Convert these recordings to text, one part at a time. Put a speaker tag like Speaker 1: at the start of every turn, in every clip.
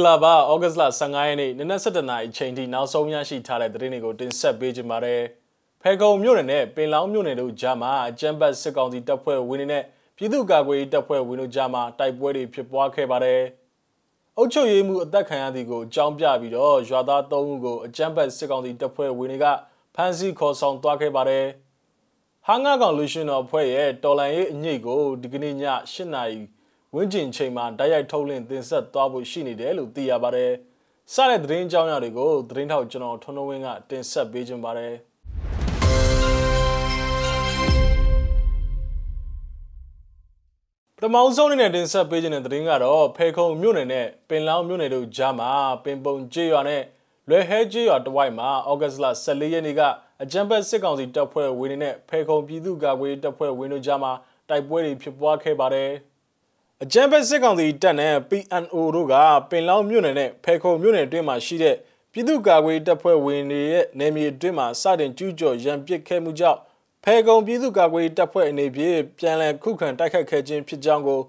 Speaker 1: ္ဂလာပါဩဂတ်စ်လ15ရက်နေ့နနက်7:00နာရီအချိန်ထိနောက်ဆုံးရရှိထားတဲ့သတင်းတွေကိုတင်ဆက်ပေးကြပါမယ်။ဖဲခုံမြို့နယ်နဲ့ပင်လောင်းမြို့နယ်တို့ကြားမှာအကြမ်းဖက်စစ်ကောင်စီတပ်ဖွဲ့ဝင်တွေနဲ့ပြည်သူ့ကာကွယ်ရေးတပ်ဖွဲ့ဝင်တို့ကြားမှာတိုက်ပွဲတွေဖြစ်ပွားခဲ့ပါတယ်။အုပ်ချုပ်ရေးမှုအသက်ခံရသည်ကိုအကြောင်းပြပြီးတော့ရွာသား3ဦးကိုအကြမ်းဖက်စစ်ကောင်စီတပ်ဖွဲ့ဝင်တွေကဖမ်းဆီးခေါ်ဆောင်သွားခဲ့ပါတယ်။ဟာငါကောင်လူရှင်တော်ဖွဲ့ရဲ့တော်လန်ရေးအညိတ်ကိုဒီကနေ့ည8:00နာရီ ဝင်းကျင်ချိန်မှာတိုက်ရိုက်ထုတ်လင်းတင်ဆက်သွားဖို့ရှိနေတယ်လို့သိရပါတယ်။စတဲ့သတင်းကြောင်းရတွေကိုသတင်းထောက်ကျွန်တော်ထွန်းထွန်းဝင်းကတင်ဆက်ပေးခြင်းပါတယ်။ပထမဆုံးအနေနဲ့တင်ဆက်ပေးခြင်းတဲ့သတင်းကတော့ဖေခုံမြို့နယ်နဲ့ပင်လောင်းမြို့နယ်တို့ကြားမှာပင်ပုံကျေးရွာနဲ့လွယ်ဟဲကျေးရွာတဝိုက်မှာဩဂတ်စ်လ14ရက်နေ့ကအကြံဖက်စစ်ကောင်စီတပ်ဖွဲ့ဝင်တွေနဲ့ဖေခုံပြည်သူ့ကာကွယ်တပ်ဖွဲ့ဝင်တို့ကြားမှာတိုက်ပွဲတွေဖြစ်ပွားခဲ့ပါတယ်။ အကြံဖက်စစ်ကောင်စီတပ်နဲ့ PNO တို့ကပင်လောင်းမြို့နယ်နဲ့ဖဲခုံမြို့နယ်အတွင်းမှာရှိတဲ့ပြည်သူ့ကာကွယ်တပ်ဖွဲ့ဝင်တွေရဲ့နယ်မြေအတွင်းမှာစတင်ကျူးကျော်ရန်ပစ်ခဲ့မှုကြောင့်ဖဲခုံပြည်သူ့ကာကွယ်တပ်ဖွဲ့အနေဖြင့်ပြန်လည်ခုခံတိုက်ခတ်ခဲ့ခြင်းဖြစ်ကြောင်းကို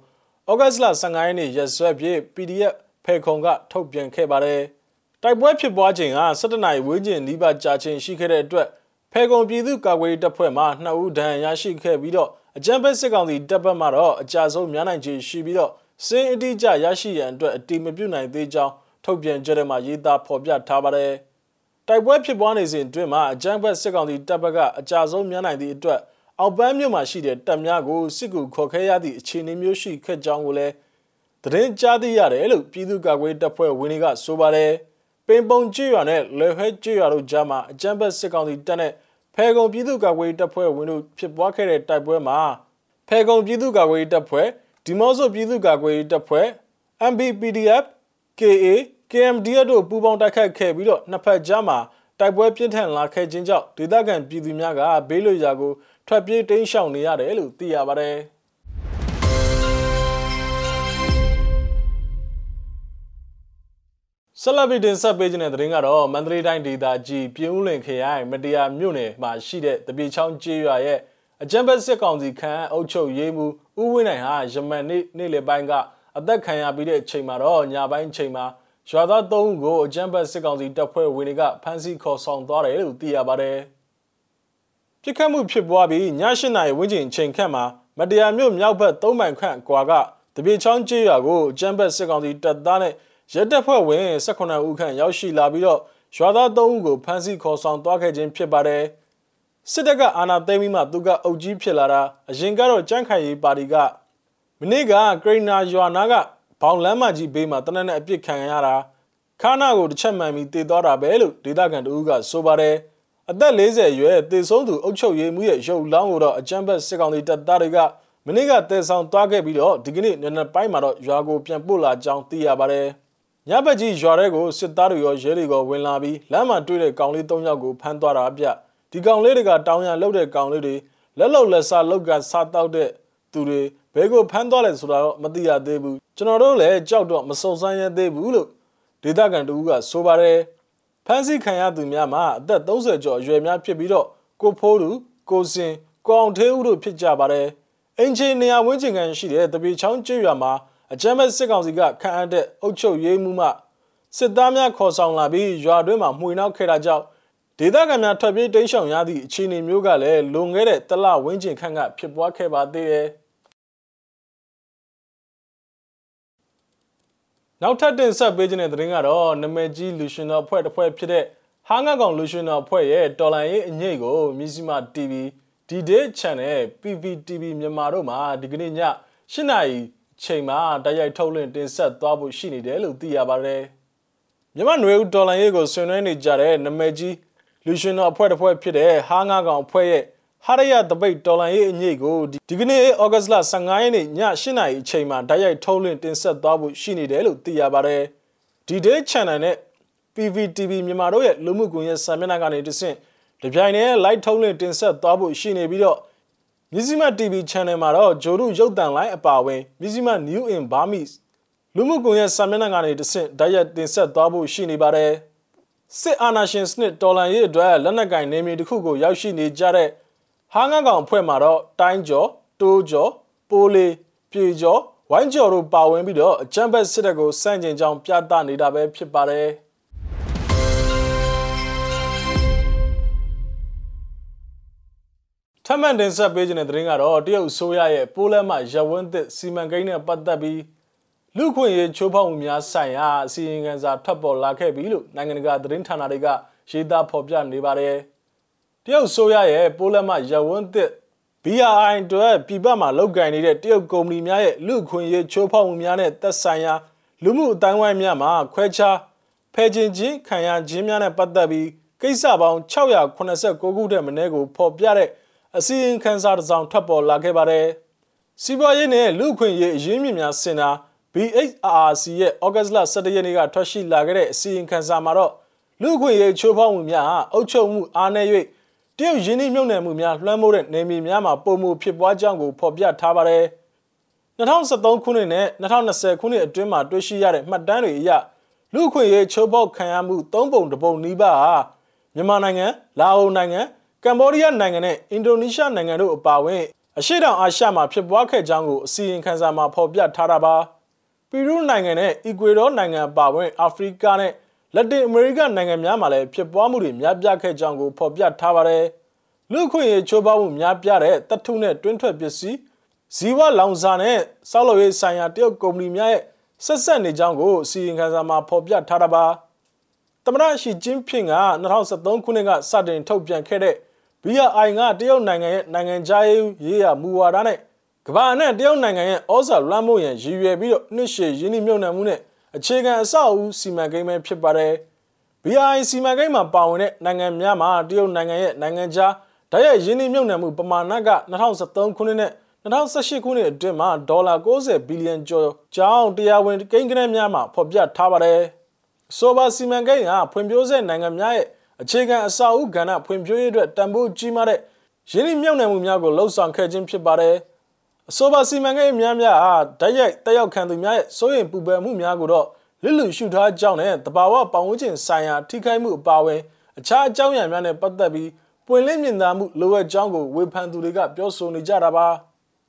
Speaker 1: ဩဂတ်လ15ရက်နေ့ရက်စွဲဖြင့် PDF ဖဲခုံကထုတ်ပြန်ခဲ့ပါတယ်။တိုက်ပွဲဖြစ်ပွားချိန်က17နာရီဝန်းကျင်နီးပါးကြာချိန်ရှိခဲ့တဲ့အတွက် ဖဲခုံပြည်သူ့ကာကွယ်တပ်ဖွဲ့မှ2ဦးဒဏ်ရာရရှိခဲ့ပြီးတော့အကြံဖက်စစ်ကောင်စီတပ်ပတ်မှတော့အကြဆုံးများနိုင်ခြေရှိပြီးတော့စင်းအတိအကျရရှိရန်အတွက်အတိမပြုနိုင်သေးကြောင်းထုတ်ပြန်ကြတဲ့မှာရေးသားဖော်ပြထားပါတယ်။တိုက်ပွဲဖြစ်ပွားနေစဉ်အတွင်းမှာအကြံဖက်စစ်ကောင်စီတပ်ပတ်ကအကြဆုံးများနိုင်သည့်အတွက်အောက်ပန်းမြို့မှာရှိတဲ့တပ်များကိုစစ်ကူခေါ်ခဲရသည့်အခြေအနေမျိုးရှိခဲ့ကြောင်းကိုလည်းသတင်းကြားသိရတယ်လို့ပြည်သူ့ကာကွယ်တပ်ဖွဲ့ဝင်တွေကဆိုပါတယ်။ပ င်ပုံကျွရွာနဲ့လေဟဲကျွရွာတို့ကြားမှာအကြံဖက်စစ်ကောင်စီတပ်နဲ့ဖဲကုံပြည်သူ့ကာကွယ်တပ်ဖွဲ့ဝင်တို့ဖြစ်ပွားခဲ့တဲ့တိုက်ပွဲမှာဖဲကုံပြည်သူ့ကာကွယ်တပ်ဖွဲ့ဒီမော့ဆိုပြည်သူ့ကာကွယ်တပ်ဖွဲ့ MBPDF KA KMDF တို့ပူးပေါင်းတိုက်ခိုက်ခဲ့ပြီးတော့နှစ်ဖက်ကြားမှာတိုက်ပွဲပြင်းထန်လာခဲ့ခြင်းကြောင့်ဒေသခံပြည်သူများကဘေးလွတ်ရာကိုထွက်ပြေးတိမ်းရှောင်နေရတယ်လို့သိရပါတယ်။ ဆလဘီတင်ဆက်ပေးခြင်းတဲ့သတင်းကတော့မန္တလေးတိုင်းဒေသကြီးပြည်ဦးလင်ခရိုင်မတရားမြို့နယ်မှာရှိတဲ့တပြေချောင်းကျေးရွာရဲ့အကြံဘက်စစ်ကောင်စီခန့်အုပ်ချုပ်ရေးမှူးဦးဝင်းနိုင်ဟာယမန်နေ့နေ့လယ်ပိုင်းကအသက်ခံရပြီးတဲ့အချိန်မှာတော့ညပိုင်းချိန်မှာရွာသား၃ဦးကိုအကြံဘက်စစ်ကောင်စီတပ်ဖွဲ့ဝင်တွေကဖမ်းဆီးခေါ်ဆောင်သွားတယ်လို့သိရပါတယ်။ပြစ်ခတ်မှုဖြစ်ပွားပြီးည၈နာရီဝန်းကျင်ချိန်ခန့်မှာမတရားမြို့မြောက်ဘက်၃မိုင်ခန့်ကွာကတပြေချောင်းကျေးရွာကိုအကြံဘက်စစ်ကောင်စီတပ်သားနဲ့ ရဲတပ်ဖွဲ့ဝင်18ဦးခန့်ရောက်ရှိလာပြီးတော့ရွာသား3ဦးကိုဖမ်းဆီးခေါ်ဆောင်သွားခဲ့ခြင်းဖြစ်ပါတယ်စစ်တပ်ကအာဏာသိမ်းပြီးမှသူကအုပ်ကြီးဖြစ်လာတာအရင်ကတော့ကြန့်ခိုင်ရေးပါတီကမနေ့ကဂရိနာရွာနာကဘောင်လမ်းမကြီးဘေးမှာတနက်နဲ့အပြစ်ခံရတာခါနာကိုတစ်ချက်မှန်ပြီးတည်သွားတာပဲလို့ဒေသခံတို့ကဆိုပါတယ်အသက်40အရွယ်တည်ဆုံးသူအုပ်ချုပ်ရေးမှုရဲ့ရုပ်လောင်းကိုတော့အကြမ်းဖက်စစ်ကောင်စီတပ်သားတွေကမနေ့ကတည်ဆောင်သွားခဲ့ပြီးတော့ဒီကနေ့နံနက်ပိုင်းမှာတော့ရွာကိုပြန်ပို့လာကြောင်းသိရပါတယ် ညဘက်ကြီးရွာထဲကိုစစ်သားတွေရောရဲတွေကဝင်လာပြီးလမ်းမှာတွေ့တဲ့ကောင်လေး၃ယောက်ကိုဖမ်းသွားတာအပြဒီကောင်လေးတွေကတောင်းရလှုပ်တဲ့ကောင်လေးတွေလက်လုံလက်စားလောက်ကစားတောက်တဲ့သူတွေဘဲကိုဖမ်းသွားလဲဆိုတာတော့မသိရသေးဘူးကျွန်တော်တို့လည်းကြောက်တော့မစုံစမ်းရသေးဘူးလို့ဒေသခံတူကဆိုပါတယ်ဖမ်းဆီးခံရသူများမှာအသက်30ကျော်အရွယ်များဖြစ်ပြီးတော့ကိုဖိုးသူကိုစင်ကိုအောင်သေးဦးတို့ဖြစ်ကြပါတယ်အင်ဂျင်နေရာဝင်းကျင်ကန်ရှိတဲ့တပီချောင်းကျွော်မှာ အကြမ်းမဲ့စစ်ကောင်စီကခန့်အပ်တဲ့အုပ်ချုပ်ရေးမှုမှစစ်သားများခေါ်ဆောင်လာပြီးရွာတွင်းမှာမှွေနှောက်ခဲ့တာကြောင့်ဒေသခံများထွက်ပြေးတိမ်းရှောင်ရသည့်အခြေအနေမျိုးကလည်းလွန်ခဲ့တဲ့တလဝင်းကျင်ခန့်ကဖြစ်ပွားခဲ့ပါသေးတယ်နောက်ထပ်တင်ဆက်ပေးခြင်းတဲ့သတင်းကတော့နမကြီးလူရှင်တော်အဖွဲ့တစ်ဖွဲ့ဖြစ်တဲ့ဟာငါကောင်လူရှင်တော်အဖွဲ့ရဲ့တော်လိုင်းရေးအငိတ်ကိုမြစီမာ TV D-Day Channel PVTV မြန်မာတို့မှာဒီကနေ့ည8နာရီ ချိန်မှာတိုက်ရိုက်ထုတ်လွှင့်တင်ဆက်သွားဖို့ရှိနေတယ်လို့သိရပါတယ်။မြန်မာနွေဦးဒေါ်လာရေးကိုဆွေးနွေးနေကြတဲ့နမဲကြီးလူရှင်တော်အဖွဲ့တစ်ဖွဲ့ဖြစ်တဲ့ဟာငါကောင်အဖွဲ့ရဲ့ဟာရရတပိတ်ဒေါ်လာရေးအညိတ်ကိုဒီကနေ့ဩဂတ်လ15ရက်နေ့ည8နာရီအချိန်မှာတိုက်ရိုက်ထုတ်လွှင့်တင်ဆက်သွားဖို့ရှိနေတယ်လို့သိရပါတယ်။ဒီ day channel နဲ့ PVTV မြန်မာတို့ရဲ့လူမှုကွန်ရက်စာမျက်နှာကနေတဆင့်တပြိုင်တည်း live ထုတ်လွှင့်တင်ဆက်သွားဖို့ရှိနေပြီးတော့ မြစည်းမ TV Channel မှာတော့ဂျိုရုရုပ်တံလိုင်းအပါအဝင်မြစည်းမ New in Burmese လူမှုကွန်ရက်စာမျက်နှာကနေတဆင့်တိုက်ရိုက်တင်ဆက်သွားဖို့ရှိနေပါတယ်စစ်အာဏာရှင်စနစ်တော်လှန်ရေးအတွက်လက်နက်ကင်နေမြေတစ်ခုကိုရောက်ရှိနေကြတဲ့ဟာငန်းကောင်အဖွဲ့မှာတော့တိုင်းကျော်တိုးကျော်ပိုးလေးပြေကျော်ဝဝိုင်းကျော်တို့ပါဝင်ပြီးတော့အကြမ်းဖက်စစ်တပ်ကိုစန့်ကျင်ကြောင်းပြသနေတာပဲဖြစ်ပါတယ် ထမန်တင်ဆက်ပေးခြင်းတဲ့သတင်းကတော့တရုတ်ဆိုးရရဲ့ပိုးလမ်းမှရဝန်းသစ်စီမံကိန်းနဲ့ပတ်သက်ပြီးလူခွင့်ရေးချိုးဖောက်မှုများဆိုင်ရာအစီရင်ခံစာထွက်ပေါ်လာခဲ့ပြီလို့နိုင်ငံတကာသတင်းဌာနတွေကရေးသားဖော်ပြနေပါတယ်။တရုတ်ဆိုရရဲ့ပိုးလက်မရဝန်းသစ် BRI တို့ပြည်ပမှာလုပ်ကိုင်နေတဲ့တရုတ်ကုမ္ပဏီများရဲ့လူခွင့်ရေးချိုးဖောက်မှုများနဲ့သက်ဆိုင်ရာလူမှုအတိုင်းဝိုင်းများမှာခွဲခြားဖယ်ကျင်ခြင်းခံရခြင်းများနဲ့ပတ်သက်ပြီးကိစ္စပေါင်း689ခုတည်းမနည်းကိုဖော်ပြတဲ့ အစီရင်ခံစာတစ်စောင်ထွက်ပေါ်လာခဲ့ပါတယ်။စီးပွားရေးနဲ့လူခွင့်ရေးအရင်းမြစ်များစင်တာ BHRC ရဲ့ဩဂတ်စ်လ17ရက်နေ့ကထွက်ရှိလာခဲ့တဲ့အစီရင်ခံစာမှာတော့လူခွင့်ရေးချိုးဖောက်မှုများဟာအုပ်ချုပ်မှုအားနည်း၍တရုတ်ရင်းနှီးမြှုပ်နှံမှုများလွှမ်းမိုးတဲ့နေမြေများမှာပုံမှုဖြစ်ပွားကြောင်းကိုဖော်ပြထားပါတယ်။2013ခုနှစ်နဲ့2020ခုနှစ်အတွင်းမှာတွေ့ရှိရတဲ့မှတ်တမ်းတွေအရလူခွင့်ရေးချိုးဖောက်ခံရမှု၃ပုံတစ်ပုံနီးပါးဟာမြန်မာနိုင်ငံ၊လာအိုနိုင်ငံ၊ ကမ္ဘောဒီးယားနိုင်ငံနဲ့အင်ဒိုနီးရှားနိုင်ငံတို့အပါအဝင်အရှေ့တောင်အာရှမှာဖြစ်ပွားခဲ့ကြောင်းကိုအစီရင်ခံစာမှာဖော်ပြထားတာပါ။ပီရူးနိုင်ငံနဲ့အီကွေဒေါနိုင်ငံပါဝင်အာဖရိကနဲ့လက်တင်အမေရိကနိုင်ငံများမှာလည်းဖြစ်ပွားမှုတွေများပြားခဲ့ကြောင်းကိုဖော်ပြထားပါတယ်။လူခွင့်ရေးချိုးဖောက်မှုများပြားတဲ့တထုနဲ့တွင်းထွက်ပစ္စည်းဇီဝလောင်စာနဲ့စောက်လုပ်ရေးဆိုင်ရာတရုတ်ကုမ္ပဏီများရဲ့ဆက်ဆက်နေကြောင်းကိုစီရင်ခံစာမှာဖော်ပြထားတာပါ။သမရရှိကျင်းဖင်က2013ခုနှစ်ကစတင်ထုတ်ပြန်ခဲ့တဲ့ BRI ကတရုတ်နိုင်ငံရဲ့နိုင်ငံခြားရေးရာမူဝါဒနဲ့ကမ္ဘာအနှံ့တရုတ်နိုင်ငံရဲ့ဩဇာလွှမ်းမိုးရန်ရည်ရွယ်ပြီးတော့နှစ်ရှည်ရင်းနှီးမြှုပ်နှံမှုနဲ့အခြေခံအဆောက်အဦစီမံကိန်းပဲဖြစ်ပါတယ်။ BRI စီမံကိန်းမှာပါဝင်တဲ့နိုင်ငံများမှာတရုတ်နိုင်ငံရဲ့နိုင်ငံခြားဓာတ်ရိုက်ရင်းနှီးမြှုပ်နှံမှုပမာဏက2013ခုနှစ်နဲ့2018ခုနှစ်အတွင်းမှာဒေါ်လာ90ဘီလီယံကျော်ကျောင်းတရားဝင်ကိန်းဂဏန်းများမှာဖော်ပြထားပါတယ်။ဆိုဘာစီမံကိန်းကဖွံ့ဖြိုးဆဲနိုင်ငံများရဲ့ အခြေခံအဆောက်အဦကဏ္ဍဖွံ့ဖြိုးရေးအတွက်တန်ဖိုးကြီးမားတဲ့ရင်းနှီးမြှုပ်နှံမှုများကိုလှုံ့ဆော်ခဲ့ခြင်းဖြစ်ပါတယ်။အဆိုပါစီမံကိန်းများများအားဓာတ်ရိုက်တက်ရောက်ခံသူများရဲ့စိုးရိမ်ပူပန်မှုများကိုတော့လစ်လူရှုထားကြောင်းနဲ့တဘာဝပတ်ဝန်းကျင်ဆိုင်ရာထိခိုက်မှုအပါအဝင်အခြားအကြောင်းအရာများနဲ့ပတ်သက်ပြီးပွင့်လင်းမြင်သာမှုလိုအပ်ကြောင်းကိုဝေဖန်သူတွေကပြောဆိုနေကြတာပါ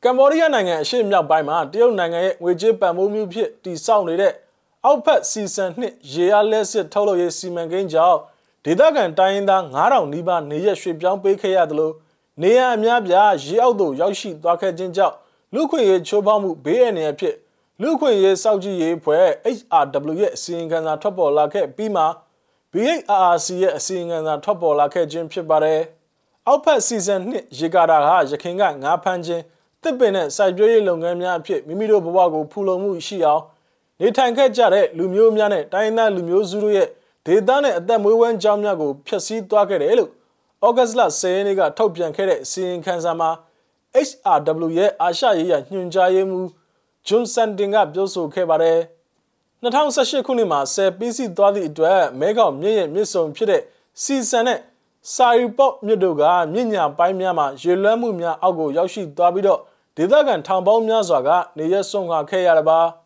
Speaker 1: ကမ္ဘောဒီးယားနိုင်ငံအရှေ့မြောက်ပိုင်းမှာတရုတ်နိုင်ငံရဲ့ငွေကြေးပံ့ပိုးမှုဖြစ်တည်ဆောက်နေတဲ့အောက်ဖက်စီဇန်နှစ်ရေအားလက်စစ်ထုတ်လုပ်ရေးစီမံကိန်းကြောင့် ဒေသခံတိုင်းရင်းသား9000နီးပါးနေရရွှေ့ပြောင်းပေးခဲ့ရသလိုနေရအများပြားရေအောက်သို့ရောက်ရှိသွားခဲ့ခြင်းကြောင့်လူခွင့်ရေးချိုးဖောက်မှုဘေးအန္တရာယ်ဖြစ်လူခွင့်ရေးစောင့်ကြည့်ရေးဖွဲ့ HRW ရဲ့အစီရင်ခံစာထွက်ပေါ်လာခဲ့ပြီးမှ BHRC ရဲ့အစီရင်ခံစာထွက်ပေါ်လာခဲ့ခြင်းဖြစ်ပါတယ်။အောက်ဖက်စီဇန်နှစ်ရေကာတာဟာရခိုင်ကငါးဖမ်းခြင်းတစ်ပင်နဲ့စိုက်ပျိုးရေးလုပ်ငန်းများအဖြစ်မိမိတို့ဘဝကိုဖူလုံမှုရှိအောင်နေထိုင်ခဲ့ကြတဲ့လူမျိုးများနဲ့တိုင်းသားလူမျိုးစုတို့ရဲ့ ဒေသနဲ့အသက်မွေးဝမ်းကြောင်းများကိုဖျက်ဆီးသွားခဲ့တယ်လို့ဩဂတ်စ်လ10ရက်နေ့ကထုတ်ပြန်ခဲ့တဲ့အစီရင်ခံစာမှာ HRW ရဲ့အာရှရေးရာညွှန်ကြားရေးမှူးဂျွန်ဆန်တင်ကပြောဆိုခဲ့ပါတယ်။2018ခုနှစ်မှာဆယ်ပြီးစီသွားသည့်အတွက်မဲခေါင်မြင့်ရဲ့မြစ်ဆုံဖြစ်တဲ့စီဆန်နဲ့စာရီပေါ့မြစ်တို့ကမြင့်ညာပိုင်းများမှာရေလွှမ်းမှုများအောက်ကိုရောက်ရှိသွားပြီးတော့ဒေသခံထောင်ပေါင်းများစွာကနေရဆုံးခါခဲ့ရတာပါ။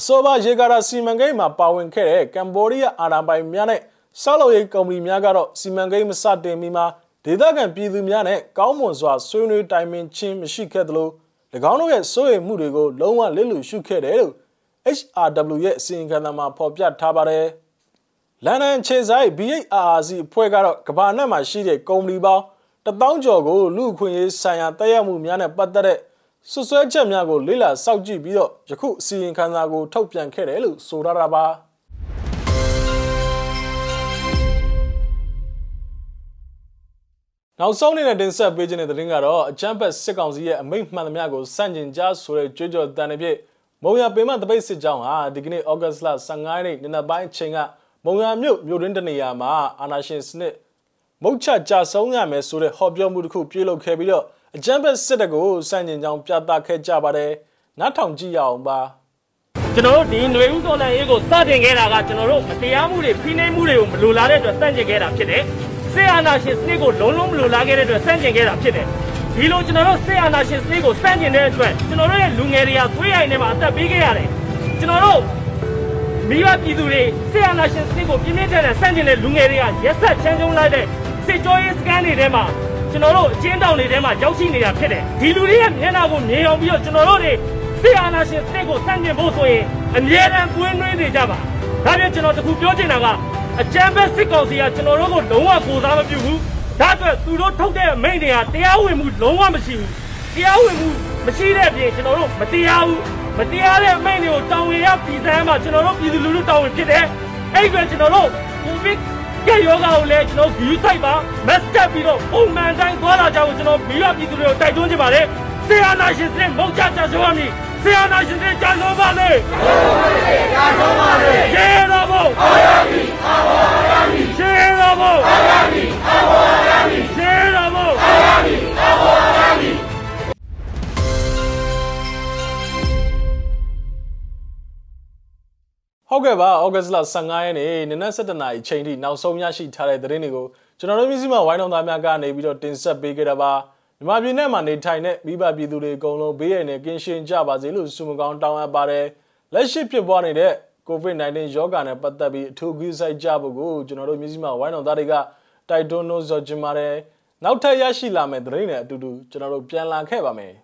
Speaker 1: အစောပါရေကာတာစီမံကိန်းမှာပါဝင်ခဲ့တဲ့ကမ်ဘောဒီးယားအာဏာပိုင်များနဲ့ဆောက်လုပ်ရေးကုမ္ပဏီများကတော့စီမံကိန်းမစတင်မီမှာဒေသခံပြည်သူများနဲ့ကောင်းမွန်စွာဆွေးနွေးတိုင်ပင်ခြင်းမရှိခဲ့သလို၎င်းတို့ရဲ့စိုးရိမ်မှုတွေကိုလုံးဝလစ်လျူရှုခဲ့တယ်လို့ HRW ရဲ့အစီရင်ခံစာမှာဖော်ပြထားပါတယ်။လန်ဒန်ခြေဆိုင် BHRC အဖွဲ့ကတော့ကမ္ဘာနဲ့မှာရှိတဲ့ကုမ္ပဏီပေါင်းတပေါင်းကျော်ကိုလူခွင့်ရေးဆိုင်ရာတက်ရောက်မှုများနဲ့ပတ်သက်တဲ့ ဆွဆွဲချက်များကိုလေ့လာစောင့်ကြည့်ပြီးတော့ယခုအစီရင်ခံစာကိုထုတ်ပြန်ခဲ့တယ်လို့ဆိုထားတာပါ။နောက်ဆုံးအနေနဲ့တင်ဆက်ပေးခြင်းတဲ့သတင်းကတော့အချမ်းဖက်စစ်ကောင်စီရဲ့အမိန့်မှန်သမျှကိုစန့်ကျင်ကြားဆိုတဲ့ကြွေးကြော်တန်တဲ့ပြည့်မုံရပင်မတပိတ်စစ်ကြောင်းဟာဒီကနေ့ဩဂတ်စ်လ15ရက်နေ့နေ့နက်ပိုင်းအချိန်ကမုံရမြို့မြို့ရင်းတနေရာမှာအာနာရှင်စနစ်မုတ်ချကြဆုံးရမယ်ဆိုတဲ့ဟောပြောမှုတစ်ခုပြုလုပ်ခဲ့ပြီးတော့ အချမ်းဖက်စစ်တပ်ကိုစန့်ကျင်ကြောင်းပြသခဲ့ကြပါတယ်။နောက်ထောင်ကြည့်ရအောင်ပါ။
Speaker 2: ကျွန်တော်တို့ဒီຫນွေဦးတော်လှန်ရေးကိုစတင်ခဲ့တာကကျွန်တော်တို့မတရားမှုတွေဖိနှိပ်မှုတွေကိုမလိုလားတဲ့အတွက်စန့်ကျင်ခဲ့တာဖြစ်တယ်။စစ်အာဏာရှင်စနစ်ကိုလုံးလုံးမလိုလားခဲ့တဲ့အတွက်စန့်ကျင်ခဲ့တာဖြစ်တယ်။ဒီလိုကျွန်တော်တို့စစ်အာဏာရှင်စနစ်ကိုစန့်ကျင်တဲ့အတွက်ကျွန်တော်တို့ရဲ့လူငယ်တွေကသွေးရိုင်ထဲမှာအသက်ပေးခဲ့ရတယ်။ကျွန်တော်တို့မိဘပြည်သူတွေစစ်အာဏာရှင်စနစ်ကိုပြင်းပြင်းထန်ထန်စန့်ကျင်တဲ့လူငယ်တွေကရက်ဆက်ချမ်းကျုံလိုက်တဲ့စစ်ကြောရေးစကန်တွေထဲမှာ ကျွန်တော်တို့အချင်းတောင်တွေထဲမှာရောက်ရှိနေတာဖြစ်တယ်။ဒီလူတွေရဲ့မျက်နှာကိုမြင်အောင်ပြီးတော့ကျွန်တော်တို့တွေစစ်အာဏာရှင်စနစ်ကိုစန့်ကျင်ဖို့ဆိုရင်အမြဲတမ်းပွင့်နှွေးနေကြပါဒါပြင်ကျွန်တော်တခုပြောချင်တာကအကြမ်းဖက်စစ်ကောင်စီကကျွန်တော်တို့ကိုလုံးဝကိုစားမပြုဘူးဒါအတွက်သူတို့ထုတ်တဲ့အမိန့်တွေကတရားဝင်မှုလုံးဝမရှိဘူးတရားဝင်မှုမရှိတဲ့အပြင်ကျွန်တော်တို့မတရားဘူးမတရားတဲ့အမိန့်တွေကိုတောင်းဝင်ရပြည်စမ်းမှာကျွန်တော်တို့ပြည်သူလူထုတောင်းဝင်ဖြစ်တယ်အဲ့ဒီအတွက်ကျွန်တော်တို့ကိုဗစ် ကယောဂါကိုလည်းကျွန်တော် view site ပါ mass တက်ပြီးတော့ပုံမှန်တိုင်းသွားလာကြဖို့ကျွန်တော်မိဘပြည်သူတွေကိုတိုက်တွန်းချင်ပါတယ်ဆေးအာနာရှင်စနစ်မဟုတ်ကြကြဆိုရမည်ဆေးအာနာရှင်စနစ်ကြာဆုံးပါလေကြာဆုံးပါလေရေတော်ဘုံအာရမီအာဘောအာရမီရေတော်ဘုံအာရမီအာဘောအာရမီရေ
Speaker 1: ဟုတ်ကဲ့ပါဩဂတ်စ်လ15ရက်နေ့နနက်7:00နာရီချိန်ထိနောက်ဆုံးရရှိထားတဲ့သတင်းတွေကိုကျွန်တော်တို့မျိုးစိမဝိုင်းတော်သားများကနေပြီးတော့တင်ဆက်ပေးခဲ့တာပါမြန်မာပြည်နဲ့မှာနေထိုင်တဲ့မိဘပြည်သူတွေအကုန်လုံးဘေးရန်နဲ့ကင်းရှင်းကြပါစေလို့ဆုမကောင်းတောင်းအပ်ပါတယ်လက်ရှိဖြစ်ပွားနေတဲ့ COVID-19 ရောဂါနဲ့ပတ်သက်ပြီးအထူးကူးစိုက်ကြဖို့ကိုကျွန်တော်တို့မျိုးစိမဝိုင်းတော်သားတွေကတိုက်တွန်းလို့ဆိုချင်ပါတယ်နောက်ထပ်ရရှိလာမယ့်သတင်းတွေအတူတူကျွန်တော်တို့ပြန်လာခဲ့ပါမယ်